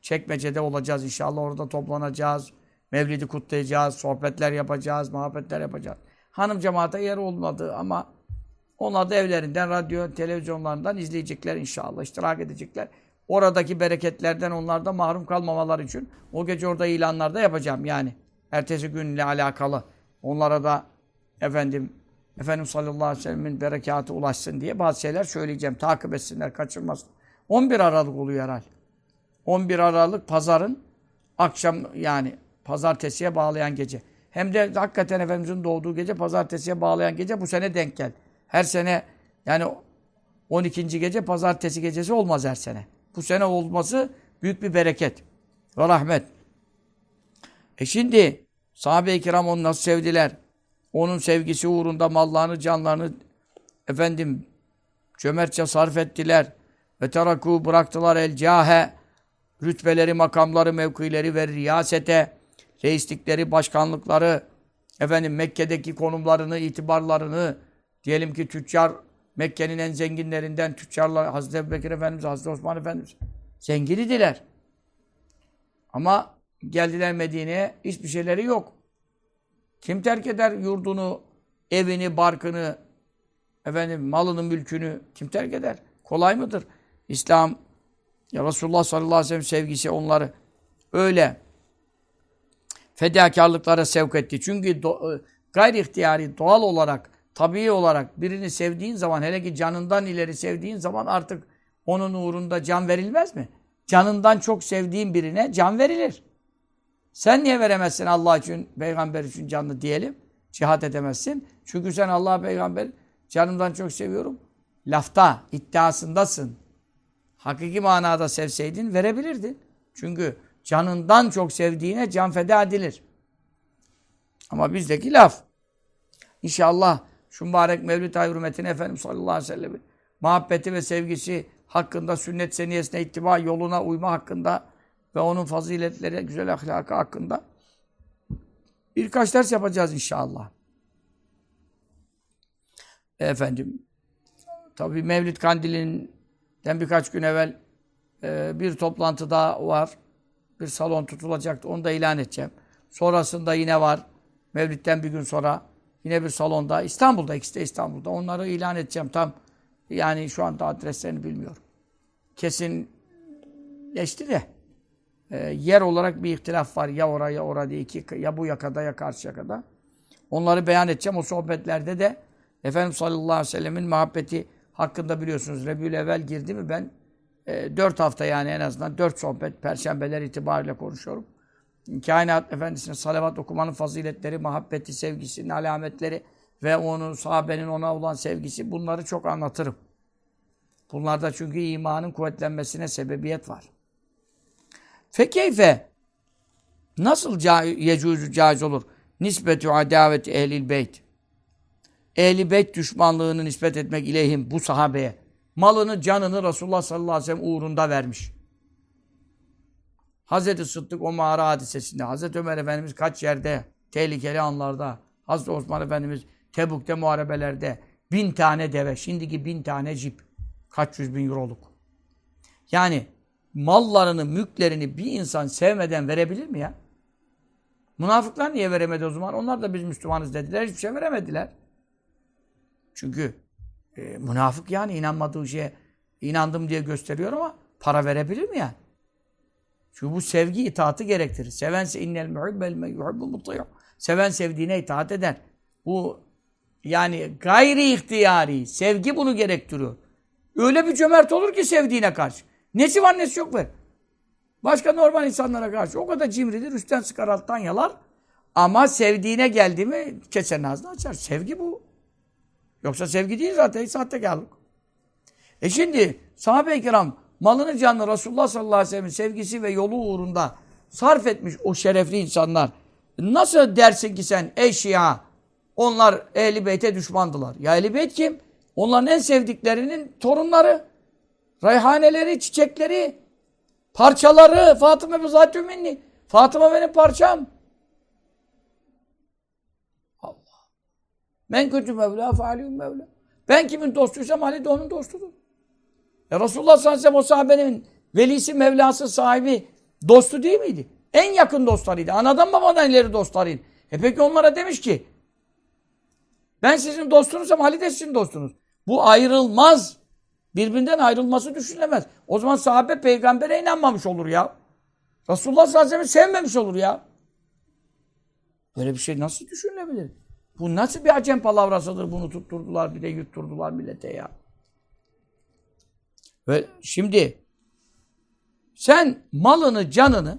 Çekmece'de olacağız inşallah. Orada toplanacağız. Mevlid'i kutlayacağız. Sohbetler yapacağız. Muhabbetler yapacağız. Hanım cemaate yer olmadı ama onlar da evlerinden, radyo, televizyonlarından izleyecekler inşallah. iştirak edecekler. Oradaki bereketlerden onlar da mahrum kalmamalar için o gece orada ilanlar da yapacağım yani. Ertesi günle alakalı. Onlara da efendim Efendimiz sallallahu aleyhi ve sellem'in berekatı ulaşsın diye bazı şeyler söyleyeceğim. Takip etsinler, kaçırmasın. 11 Aralık oluyor herhal. 11 Aralık pazarın akşam yani pazartesiye bağlayan gece. Hem de hakikaten Efendimiz'in doğduğu gece pazartesiye bağlayan gece bu sene denk gel. Her sene yani 12. gece pazartesi gecesi olmaz her sene. Bu sene olması büyük bir bereket ve rahmet. E şimdi sahabe-i kiram onu nasıl sevdiler? Onun sevgisi uğrunda mallarını, canlarını efendim cömertçe sarf ettiler. Ve teraku bıraktılar el cahe rütbeleri, makamları, mevkileri ve riyasete reislikleri, başkanlıkları efendim Mekke'deki konumlarını, itibarlarını diyelim ki tüccar Mekke'nin en zenginlerinden tüccarlar Hazreti Ebubekir Efendimiz, Hazreti Osman Efendimiz zengin idiler. Ama geldiler Medine'ye hiçbir şeyleri yok. Kim terk eder yurdunu, evini, barkını, efendim malını, mülkünü kim terk eder? Kolay mıdır? İslam, ya Resulullah sallallahu aleyhi ve sellem sevgisi onları öyle fedakarlıklara sevk etti. Çünkü do, e, gayri ihtiyari, doğal olarak, tabii olarak birini sevdiğin zaman, hele ki canından ileri sevdiğin zaman artık onun uğrunda can verilmez mi? Canından çok sevdiğin birine can verilir. Sen niye veremezsin Allah için, peygamber için canını diyelim? Cihat edemezsin. Çünkü sen Allah peygamber canımdan çok seviyorum. Lafta, iddiasındasın. Hakiki manada sevseydin verebilirdin. Çünkü canından çok sevdiğine can feda edilir. Ama bizdeki laf. İnşallah şu mübarek Mevlid ay hürmetine Efendimiz sallallahu aleyhi ve sellem'in muhabbeti ve sevgisi hakkında sünnet seniyesine ittiba yoluna uyma hakkında ve onun faziletleri, güzel ahlakı hakkında birkaç ders yapacağız inşallah. Efendim, tabi Mevlid Kandili'nden birkaç gün evvel e, bir toplantı daha var. Bir salon tutulacaktı. Onu da ilan edeceğim. Sonrasında yine var. Mevlid'den bir gün sonra yine bir salonda. İstanbul'da, ikisi de İstanbul'da. Onları ilan edeceğim tam. Yani şu anda adreslerini bilmiyorum. Kesinleşti de e, yer olarak bir ihtilaf var. Ya oraya ya orada iki ya bu yakada ya karşı yakada. Onları beyan edeceğim. O sohbetlerde de Efendimiz sallallahu aleyhi ve sellemin muhabbeti hakkında biliyorsunuz. Rebül evvel girdi mi ben e, dört hafta yani en azından dört sohbet perşembeler itibariyle konuşuyorum. Kainat Efendisi'ne salavat okumanın faziletleri, muhabbeti, sevgisinin alametleri ve onun sahabenin ona olan sevgisi bunları çok anlatırım. Bunlarda çünkü imanın kuvvetlenmesine sebebiyet var. Fekeyfe nasıl yecuzu caiz olur? Nisbetu adaveti ehlil beyt. ehli beyt düşmanlığını nispet etmek ileyhim bu sahabeye. Malını, canını Resulullah sallallahu aleyhi ve sellem uğrunda vermiş. Hazreti Sıddık o mağara hadisesinde, Hazreti Ömer Efendimiz kaç yerde, tehlikeli anlarda, Hazreti Osman Efendimiz Tebuk'te muharebelerde bin tane deve, şimdiki bin tane cip, kaç yüz bin euroluk. Yani mallarını, mülklerini bir insan sevmeden verebilir mi ya? Münafıklar niye veremedi o zaman? Onlar da biz Müslümanız dediler. Hiçbir şey veremediler. Çünkü e, münafık yani inanmadığı şeye inandım diye gösteriyor ama para verebilir mi yani? Çünkü bu sevgi itaatı gerektirir. Sevense innel muhibbel me yuhibbu mutlu. Seven sevdiğine itaat eder. Bu yani gayri ihtiyari. Sevgi bunu gerektiriyor. Öyle bir cömert olur ki sevdiğine karşı. Nesi var nesi yok ver. Başka normal insanlara karşı o kadar cimridir. Üstten sıkar alttan yalar. Ama sevdiğine geldi mi kesenin ağzını açar. Sevgi bu. Yoksa sevgi değil zaten. Sahtekarlık. E şimdi sahabe-i kiram malını canlı Resulullah sallallahu aleyhi ve sellem'in sevgisi ve yolu uğrunda sarf etmiş o şerefli insanlar. Nasıl dersin ki sen ey Şia onlar Ehl-i Beyt'e düşmandılar. Ya Ehl-i Beyt kim? Onların en sevdiklerinin torunları, reyhaneleri, çiçekleri, parçaları. Fatıma ve zatü minni. Fatıma benim parçam. Allah. Men kötü Mevla, faaliyum Mevla. Ben kimin dostuysam Ali de onun dostudur. Ya Resulullah sallallahu aleyhi ve sellem o sahabenin velisi, Mevlası, sahibi dostu değil miydi? En yakın dostlarıydı. Anadan babadan ileri dostlarıydı. E peki onlara demiş ki ben sizin dostunuzsam Ali de sizin dostunuz. Bu ayrılmaz. Birbirinden ayrılması düşünülemez. O zaman sahabe peygambere inanmamış olur ya. Resulullah sallallahu aleyhi ve sellem sevmemiş olur ya. Böyle bir şey nasıl düşünülebilir? Bu nasıl bir acem palavrasıdır? Bunu tutturdular bir de yutturdular millete ya. Ve şimdi sen malını, canını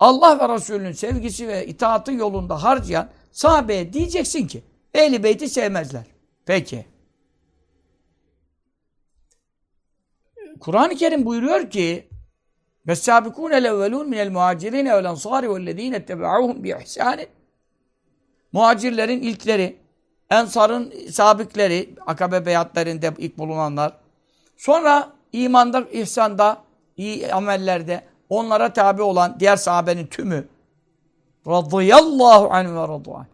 Allah ve Resulünün sevgisi ve itaatı yolunda harcayan sahabeye diyeceksin ki Ehli Beyt'i sevmezler. Peki. Kur'an-ı Kerim buyuruyor ki وَالسَّابِقُونَ الْاَوَّلُونَ مِنَ الْمُهَاجِرِينَ وَالْاَنْصَارِ وَالَّذ۪ينَ اتَّبَعُوهُمْ بِإِحْسَانٍ Muhacirlerin ilkleri, Ensar'ın sabikleri, Akabe beyatlarında ilk bulunanlar, sonra imanda, ihsanda, iyi amellerde onlara tabi olan diğer sahabenin tümü radıyallahu anh ve radu'an.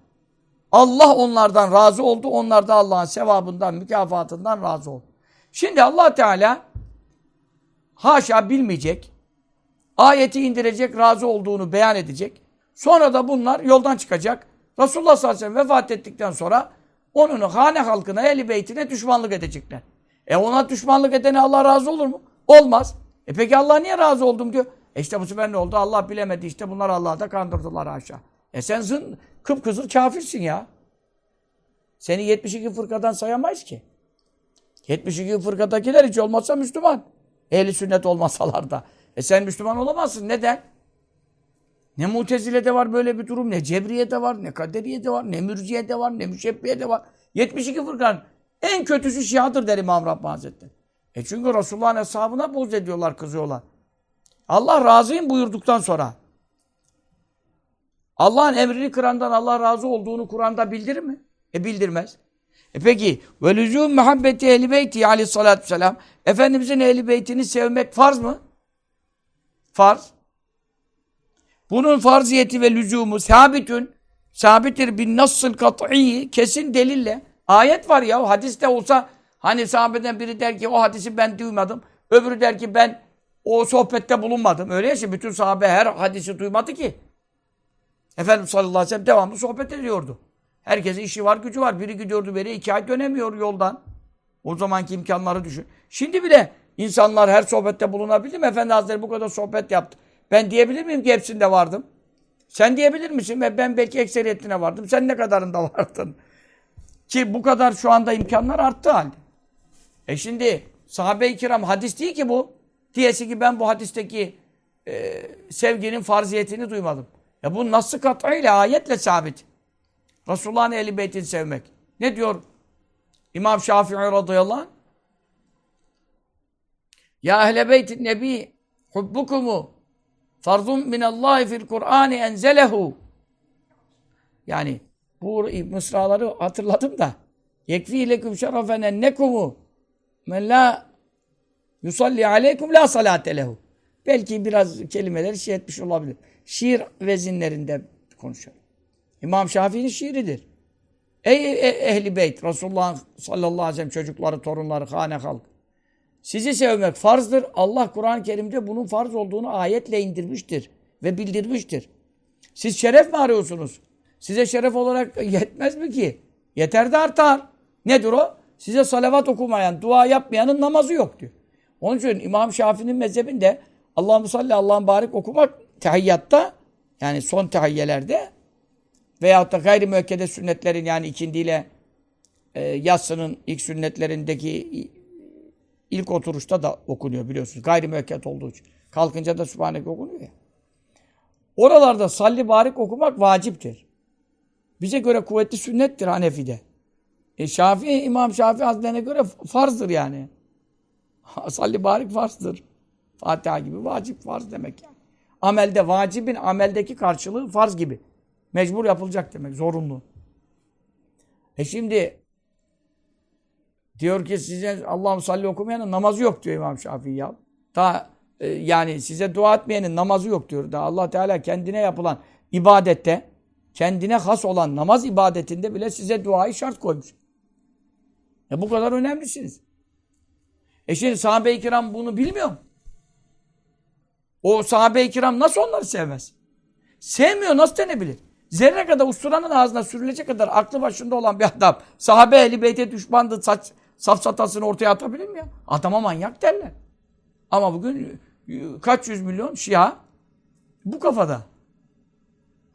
Allah onlardan razı oldu. Onlar da Allah'ın sevabından, mükafatından razı oldu. Şimdi allah Teala haşa bilmeyecek, ayeti indirecek, razı olduğunu beyan edecek. Sonra da bunlar yoldan çıkacak. Resulullah sallallahu aleyhi ve sellem vefat ettikten sonra onun hane halkına, eli beytine düşmanlık edecekler. E ona düşmanlık edene Allah razı olur mu? Olmaz. E peki Allah niye razı oldum diyor. E işte bu sefer ne oldu? Allah bilemedi. İşte bunlar Allah'ı da kandırdılar aşağı. E sen zın, kıpkızıl kafirsin ya. Seni 72 fırkadan sayamayız ki. 72 fırkadakiler hiç olmazsa Müslüman. Ehli sünnet olmasalar da. E sen Müslüman olamazsın. Neden? Ne Mutezile'de var böyle bir durum, ne Cebriye'de var, ne Kaderiye'de var, ne Mürciye'de var, ne Müşebbiye'de var. 72 fırkanın en kötüsü Şia'dır der İmam Rabbani Hazretleri. E çünkü Resulullah'ın hesabına boz ediyorlar, kızıyorlar. Allah razıyım buyurduktan sonra Allah'ın emrini kırandan Allah razı olduğunu Kur'an'da bildirir mi? E bildirmez. E peki ve lüzum muhabbeti ehli beyti aleyhissalatü vesselam Efendimizin ehli beytini sevmek farz mı? Farz. Bunun farziyeti ve lüzumu sabitün sabittir bin nasıl kat'i kesin delille. Ayet var ya hadiste olsa hani sahabeden biri der ki o hadisi ben duymadım. Öbürü der ki ben o sohbette bulunmadım. Öyle ya bütün sahabe her hadisi duymadı ki. Efendimiz sallallahu aleyhi ve sellem devamlı sohbet ediyordu. Herkesin işi var, gücü var. Biri gidiyordu, biri iki ay dönemiyor yoldan. O zamanki imkanları düşün. Şimdi bile insanlar her sohbette bulunabilir mi? Efendi Hazretleri bu kadar sohbet yaptı. Ben diyebilir miyim ki hepsinde vardım? Sen diyebilir misin? Ve ben belki ekseriyetine vardım. Sen ne kadarında vardın? Ki bu kadar şu anda imkanlar arttı halde. E şimdi sahabe-i kiram hadis değil ki bu. Diyesi ki ben bu hadisteki e, sevginin farziyetini duymadım. Ya bu nasıl katıyla, ayetle sabit. Resulullah'ın ehli beytini sevmek. Ne diyor İmam Şafii radıyallahu anh? Ya ehle beytin nebi hubbukumu farzun minallahi fil Kur'ani enzelehu. Yani bu mısraları hatırladım da Yekfi leküm şerefen ennekumu men la yusalli aleykum la salate lehu. Belki biraz kelimeleri şey etmiş olabilir. Şiir vezinlerinde konuşuyor. İmam Şafii'nin şiiridir. Ey ehli beyt, Resulullah sallallahu aleyhi ve sellem çocukları, torunları, hane halk. Sizi sevmek farzdır. Allah Kur'an-ı Kerim'de bunun farz olduğunu ayetle indirmiştir ve bildirmiştir. Siz şeref mi arıyorsunuz? Size şeref olarak yetmez mi ki? Yeter de artar. Nedir o? Size salavat okumayan, dua yapmayanın namazı yok diyor. Onun için İmam Şafii'nin mezhebinde Allah'ın salli, Allah'ın barik okumak tehiyyatta yani son tehiyyelerde veyahut da gayri müekkede sünnetlerin yani ikindiyle e, yatsının ilk sünnetlerindeki ilk oturuşta da okunuyor biliyorsunuz. Gayri müekket olduğu için. Kalkınca da Sübhaneke okunuyor ya. Oralarda salli barik okumak vaciptir. Bize göre kuvvetli sünnettir Hanefi'de. E Şafii, İmam Şafii Hazretlerine göre farzdır yani. salli barik farzdır. Fatiha gibi vacip farz demek yani. Amelde vacibin ameldeki karşılığı farz gibi. Mecbur yapılacak demek, zorunlu. E şimdi diyor ki size Allah'ım salli okumayanın namazı yok diyor İmam Şafii ya. Daha e, yani size dua etmeyenin namazı yok diyor. Daha Allah Teala kendine yapılan ibadette, kendine has olan namaz ibadetinde bile size duayı şart koymuş. E bu kadar önemlisiniz. E şimdi sahabe-i kiram bunu bilmiyor mu? O sahabe-i kiram nasıl onları sevmez? Sevmiyor nasıl denebilir? Zerre kadar usturanın ağzına sürülecek kadar aklı başında olan bir adam sahabe ehli beyte düşmandı saç, safsatasını ortaya atabilir mi ya? Adama manyak derler. Ama bugün e, kaç yüz milyon Şia bu kafada.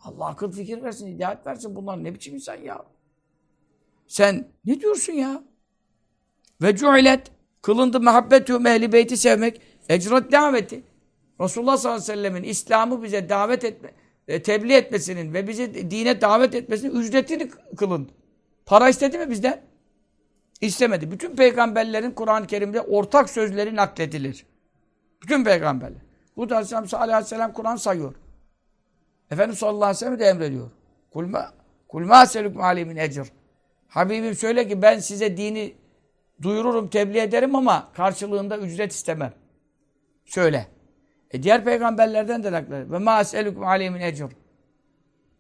Allah akıl fikir versin, hidayet versin. Bunlar ne biçim insan ya? Sen ne diyorsun ya? Ve cu'ilet kılındı muhabbetü ehli beyti sevmek ecrat daveti. Resulullah sallallahu aleyhi ve sellemin İslam'ı bize davet etme, e, tebliğ etmesinin ve bizi dine davet etmesinin ücretini kılın. Para istedi mi bizden? İstemedi. Bütün peygamberlerin Kur'an-ı Kerim'de ortak sözleri nakledilir. Bütün peygamberler. Bu da Aleyhisselam aleyhisselam Kur'an sayıyor. Efendimiz sallallahu aleyhi ve sellem de emrediyor. Kulma kulma selüküm alemin ecir. Habibim söyle ki ben size dini duyururum, tebliğ ederim ama karşılığında ücret istemem. Söyle. E diğer peygamberlerden de nakler. Ve ma es'elukum aleyhimin ecr.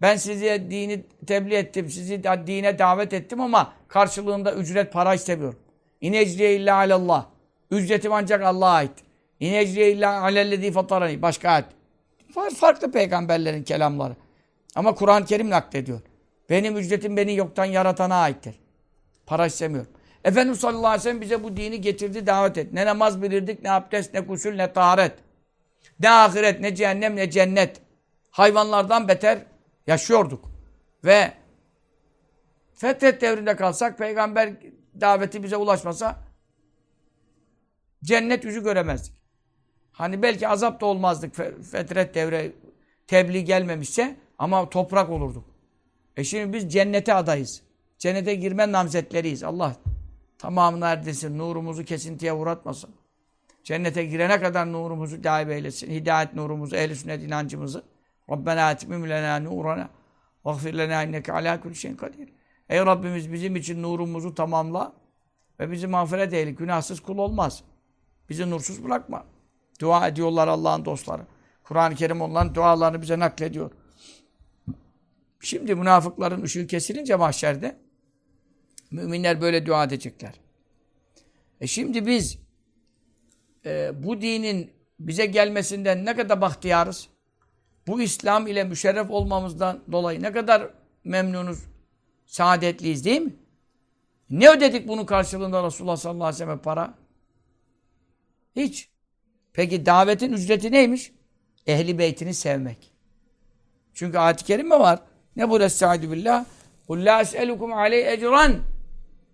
Ben size dini tebliğ ettim, sizi dine davet ettim ama karşılığında ücret para istemiyorum. İne ecriye illa alallah. Ücretim ancak Allah'a ait. İne ecriye illa alellezî fatarani. Başka ayet. Farklı peygamberlerin kelamları. Ama Kur'an-ı Kerim naklediyor. Benim ücretim beni yoktan yaratana aittir. Para istemiyorum. Efendimiz sallallahu aleyhi ve sellem bize bu dini getirdi, davet et. Ne namaz bilirdik, ne abdest, ne kusül, ne taharet. Ne ahiret, ne cehennem, ne cennet. Hayvanlardan beter yaşıyorduk. Ve fetret devrinde kalsak, peygamber daveti bize ulaşmasa cennet yüzü göremezdik. Hani belki azap da olmazdık fetret devre tebliğ gelmemişse ama toprak olurduk. E şimdi biz cennete adayız. Cennete girme namzetleriyiz. Allah tamamını erdirsin, nurumuzu kesintiye uğratmasın. Cennete girene kadar nurumuzu daim eylesin. Hidayet nurumuzu, ehl-i sünnet inancımızı. Rabbena etmim lena nurana. Vagfir lena inneke ala kulli şeyin kadir. Ey Rabbimiz bizim için nurumuzu tamamla ve bizi mağfiret eyle. Günahsız kul olmaz. Bizi nursuz bırakma. Dua ediyorlar Allah'ın dostları. Kur'an-ı Kerim onların dualarını bize naklediyor. Şimdi münafıkların ışığı kesilince mahşerde müminler böyle dua edecekler. E şimdi biz e, bu dinin bize gelmesinden ne kadar bahtiyarız? Bu İslam ile müşerref olmamızdan dolayı ne kadar memnunuz, saadetliyiz değil mi? Ne ödedik bunun karşılığında Resulullah sallallahu aleyhi ve sellem para? Hiç. Peki davetin ücreti neymiş? Ehli beytini sevmek. Çünkü ayet-i kerime var. Ne bu Estaizu billah? قُلْ لَا أَسْأَلُكُمْ عَلَيْهِ اَجْرًا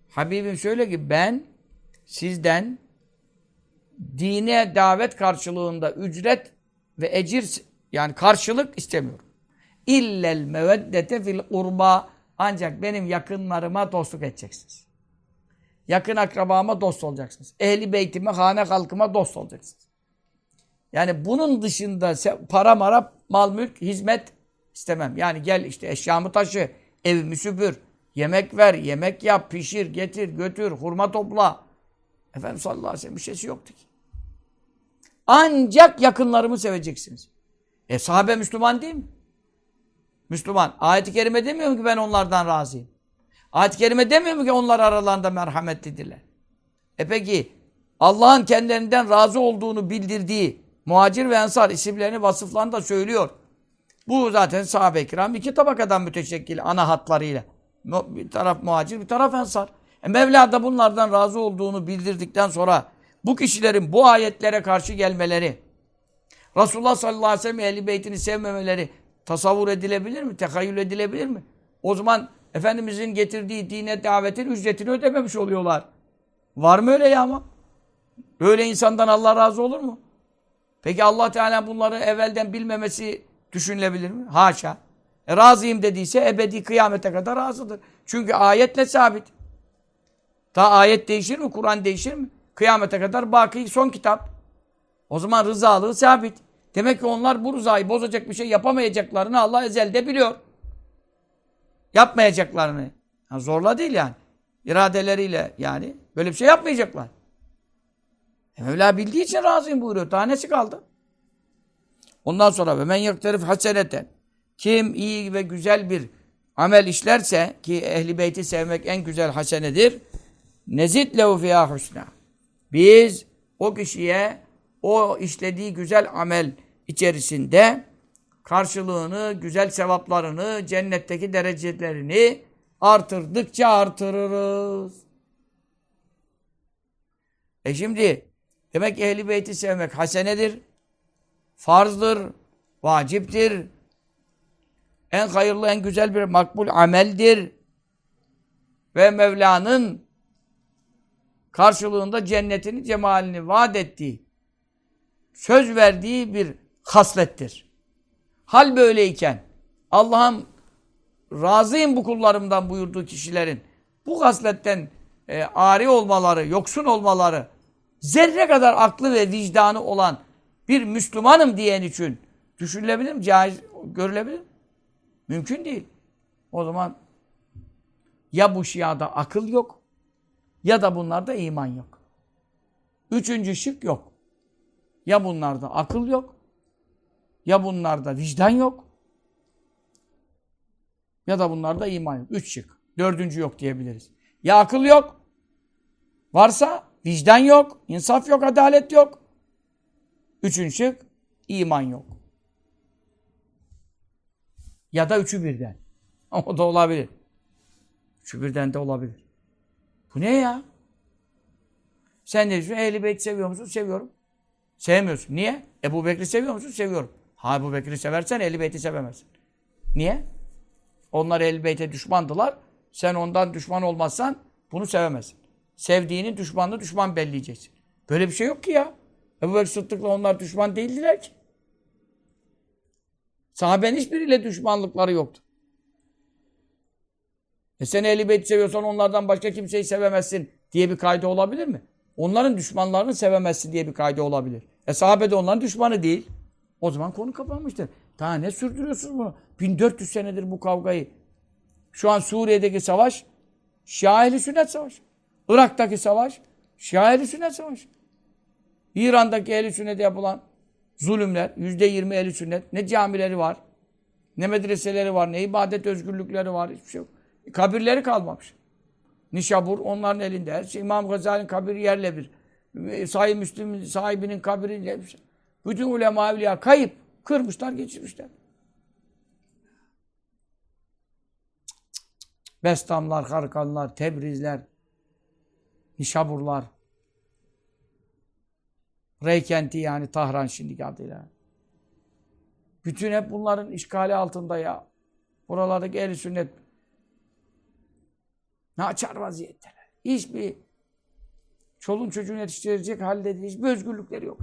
Habibim söyle ki ben sizden dine davet karşılığında ücret ve ecir yani karşılık istemiyorum. İllel meveddete fil urba ancak benim yakınlarıma dostluk edeceksiniz. Yakın akrabama dost olacaksınız. Ehli beytime, hane halkıma dost olacaksınız. Yani bunun dışında para mara, mal mülk, hizmet istemem. Yani gel işte eşyamı taşı, evimi süpür, Yemek ver, yemek yap, pişir, getir, götür, hurma topla. Efendimiz sallallahu aleyhi ve sellem bir şeysi yoktu ki. Ancak yakınlarımı seveceksiniz. E sahabe Müslüman değil mi? Müslüman. Ayet-i Kerime demiyor mu ki ben onlardan razıyım? Ayet-i Kerime demiyor mu ki onlar aralarında merhametlidirler? E peki Allah'ın kendilerinden razı olduğunu bildirdiği muhacir ve ensar isimlerini, vasıflarını da söylüyor. Bu zaten sahabe-i kiram iki tabakadan müteşekkil ana hatlarıyla. Bir taraf muhacir, bir taraf ensar. E Mevla da bunlardan razı olduğunu bildirdikten sonra bu kişilerin bu ayetlere karşı gelmeleri, Resulullah sallallahu aleyhi ve sellem ehli beytini sevmemeleri tasavvur edilebilir mi? Tekayyül edilebilir mi? O zaman Efendimizin getirdiği dine davetin ücretini ödememiş oluyorlar. Var mı öyle ya ama? Böyle insandan Allah razı olur mu? Peki Allah Teala bunları evvelden bilmemesi düşünülebilir mi? Haşa. E, razıyım dediyse ebedi kıyamete kadar razıdır. Çünkü ayetle sabit. Ta ayet değişir mi? Kur'an değişir mi? Kıyamete kadar baki son kitap. O zaman rızalığı sabit. Demek ki onlar bu rızayı bozacak bir şey yapamayacaklarını Allah ezelde biliyor. Yapmayacaklarını. Yani zorla değil yani. İradeleriyle yani. Böyle bir şey yapmayacaklar. E Mevla bildiği için razıyım buyuruyor. Tanesi kaldı. Ondan sonra ve men yakterif haseneten kim iyi ve güzel bir amel işlerse ki ehli beyti sevmek en güzel hasenedir. Nezid lehu fiyâ husna. Biz o kişiye o işlediği güzel amel içerisinde karşılığını, güzel sevaplarını, cennetteki derecelerini artırdıkça artırırız. E şimdi demek ki ehli beyti sevmek hasenedir, farzdır, vaciptir, en hayırlı, en güzel bir makbul ameldir. Ve Mevla'nın karşılığında cennetini, cemalini vaat ettiği, söz verdiği bir haslettir. Hal böyleyken Allah'ım razıyım bu kullarımdan buyurduğu kişilerin bu hasletten e, ari olmaları, yoksun olmaları, zerre kadar aklı ve vicdanı olan bir Müslümanım diyen için düşünülebilir mi? Caiz görülebilir mi? Mümkün değil. O zaman ya bu şiada akıl yok ya da bunlarda iman yok. Üçüncü şık yok. Ya bunlarda akıl yok ya bunlarda vicdan yok ya da bunlarda iman yok. Üç şık. Dördüncü yok diyebiliriz. Ya akıl yok varsa vicdan yok, insaf yok, adalet yok. Üçüncü şık iman yok. Ya da üçü birden. O da olabilir. Üçü birden de olabilir. Bu ne ya? Sen ne diyorsun? Ehl-i Beyt seviyor musun? Seviyorum. Sevmiyorsun. Niye? Ebu Bekir'i seviyor musun? Seviyorum. Ha Ebu Bekir'i seversen Ehl-i Beyt'i sevemezsin. Niye? Onlar Ehl-i Beyt'e düşmandılar. Sen ondan düşman olmazsan bunu sevemezsin. Sevdiğini düşmanını düşman belleyeceksin. Böyle bir şey yok ki ya. Ebu Bekir Sıddık'la onlar düşman değildiler ki. Sahabenin hiçbiriyle düşmanlıkları yoktu. E sen Ehl-i seviyorsan onlardan başka kimseyi sevemezsin diye bir kaydı olabilir mi? Onların düşmanlarını sevemezsin diye bir kaydı olabilir. E sahabe de onların düşmanı değil. O zaman konu kapanmıştır. Daha ne sürdürüyorsunuz bunu? 1400 senedir bu kavgayı. Şu an Suriye'deki savaş Şia ehli sünnet savaşı. Irak'taki savaş Şia ehli sünnet savaşı. İran'daki ehli sünnete yapılan zulümler, yüzde yirmi ehli sünnet, ne camileri var, ne medreseleri var, ne ibadet özgürlükleri var, hiçbir şey yok. Kabirleri kalmamış. Nişabur onların elinde. Her şey İmam Gazali'nin kabiri yerle bir. Sahih Müslim sahibinin kabiri bir şey. Bütün ulema evliya kayıp. Kırmışlar, geçirmişler. Bestamlar, Harkanlar, Tebrizler, Nişaburlar, Reykenti yani Tahran şimdiki adıyla. Bütün hep bunların işgali altında ya. Buralardaki ehl sünnet ne açar vaziyetteler. Hiçbir çolun çocuğunu yetiştirecek halde değil. Hiçbir özgürlükleri yok.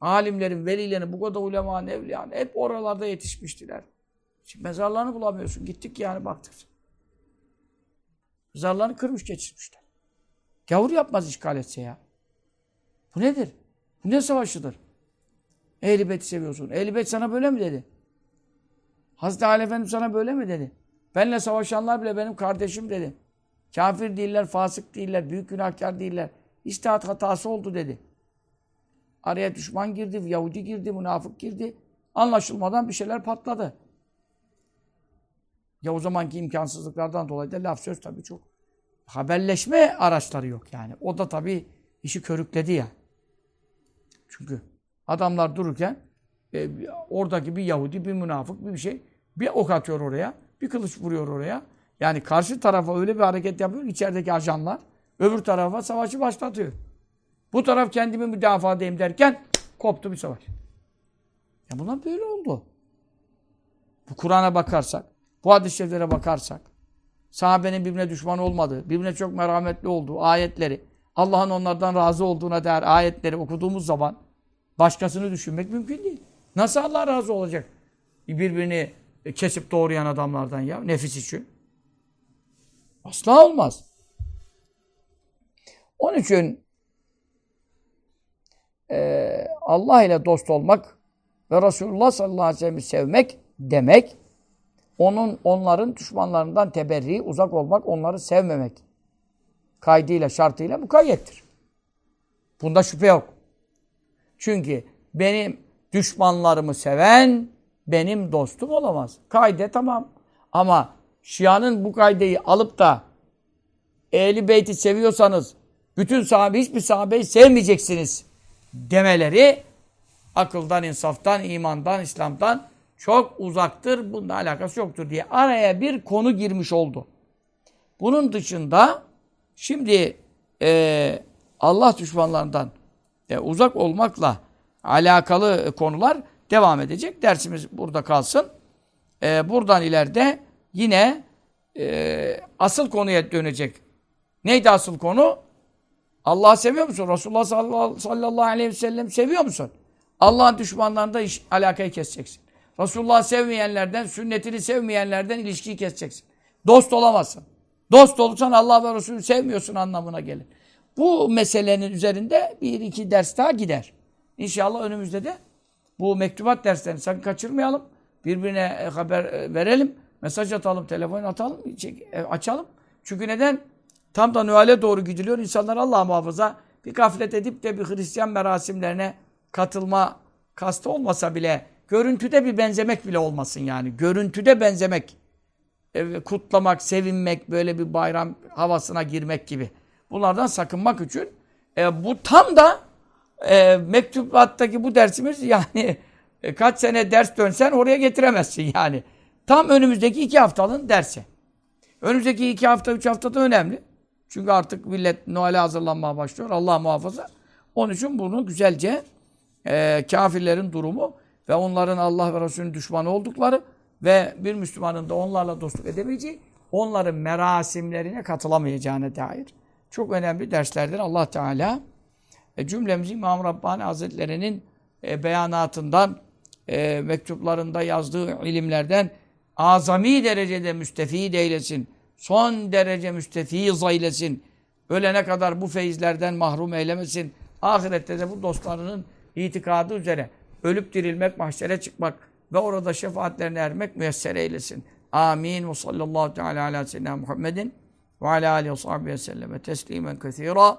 Alimlerin, velilerin, bu kadar ulemanın, evliyanın hep oralarda yetişmiştiler. Şimdi mezarlarını bulamıyorsun. Gittik yani baktık. Mezarlarını kırmış geçirmişler. Gavur yapmaz işgal etse ya. Bu nedir? Bu ne savaşıdır? Ehl-i seviyorsun. Ehl-i sana böyle mi dedi? Hazreti Ali Efendimiz sana böyle mi dedi? Benimle savaşanlar bile benim kardeşim dedi. Kafir değiller, fasık değiller, büyük günahkar değiller. İstihat hatası oldu dedi. Araya düşman girdi, Yahudi girdi, münafık girdi. Anlaşılmadan bir şeyler patladı. Ya o zamanki imkansızlıklardan dolayı da laf söz tabii çok. Haberleşme araçları yok yani. O da tabii işi körükledi ya. Çünkü adamlar dururken e, oradaki bir Yahudi, bir münafık, bir şey bir ok atıyor oraya, bir kılıç vuruyor oraya. Yani karşı tarafa öyle bir hareket yapıyor içerideki ajanlar öbür tarafa savaşı başlatıyor. Bu taraf kendimi müdafadayım derken koptu bir savaş. Ya bunlar böyle oldu. Bu Kur'an'a bakarsak, bu hadis-i bakarsak, sahabenin birbirine düşman olmadığı, birbirine çok merhametli olduğu ayetleri, Allah'ın onlardan razı olduğuna dair ayetleri okuduğumuz zaman başkasını düşünmek mümkün değil. Nasıl Allah razı olacak? Birbirini kesip doğrayan adamlardan ya nefis için. Asla olmaz. Onun için e, Allah ile dost olmak ve Resulullah sallallahu aleyhi ve sellem'i sevmek demek onun onların düşmanlarından teberri, uzak olmak, onları sevmemek kaydıyla, şartıyla mukayyettir. Bunda şüphe yok. Çünkü benim düşmanlarımı seven benim dostum olamaz. Kaide tamam. Ama Şia'nın bu kaydeyi alıp da Ehli Beyt'i seviyorsanız bütün sahabe hiçbir sahabeyi sevmeyeceksiniz demeleri akıldan, insaftan, imandan, İslam'dan çok uzaktır. Bununla alakası yoktur diye araya bir konu girmiş oldu. Bunun dışında şimdi e, Allah düşmanlarından e, uzak olmakla alakalı konular devam edecek. Dersimiz burada kalsın. E, buradan ileride yine e, asıl konuya dönecek. Neydi asıl konu? Allah'ı seviyor musun? Resulullah sallallahu aleyhi ve sellem seviyor musun? Allah'ın düşmanlarında iş, alakayı keseceksin. Resulullah sevmeyenlerden, sünnetini sevmeyenlerden ilişkiyi keseceksin. Dost olamazsın. Dost olursan Allah ve Resulü sevmiyorsun anlamına gelir. Bu meselenin üzerinde bir iki ders daha gider. İnşallah önümüzde de bu mektubat derslerini sakın kaçırmayalım. Birbirine haber e, verelim. Mesaj atalım, telefon atalım, e, açalım. Çünkü neden? Tam da Noel'e doğru gidiliyor. İnsanlar Allah muhafaza bir gaflet edip de bir Hristiyan merasimlerine katılma kastı olmasa bile görüntüde bir benzemek bile olmasın yani. Görüntüde benzemek, e, kutlamak, sevinmek, böyle bir bayram havasına girmek gibi. Bunlardan sakınmak için e, bu tam da e, mektubattaki bu dersimiz yani e, kaç sene ders dönsen oraya getiremezsin yani. Tam önümüzdeki iki haftalığın dersi. Önümüzdeki iki hafta, üç hafta da önemli. Çünkü artık millet Noel'e hazırlanmaya başlıyor. Allah muhafaza. Onun için bunu güzelce e, kafirlerin durumu ve onların Allah ve Resulünün düşmanı oldukları ve bir Müslümanın da onlarla dostluk edemeyeceği, onların merasimlerine katılamayacağına dair çok önemli derslerdir. Allah Teala e, cümlemizi İmam Rabbani Hazretleri'nin e, beyanatından, e, mektuplarında yazdığı ilimlerden azami derecede müstefid eylesin. Son derece müstefiz eylesin. Ölene kadar bu feyizlerden mahrum eylemesin. Ahirette de bu dostlarının itikadı üzere ölüp dirilmek, mahşere çıkmak ve orada şefaatlerine ermek müyesser eylesin. Amin. Ve sallallahu teala ala seyyidina Muhammedin ve ala alihi ve sahbihi ve selleme teslimen kethira.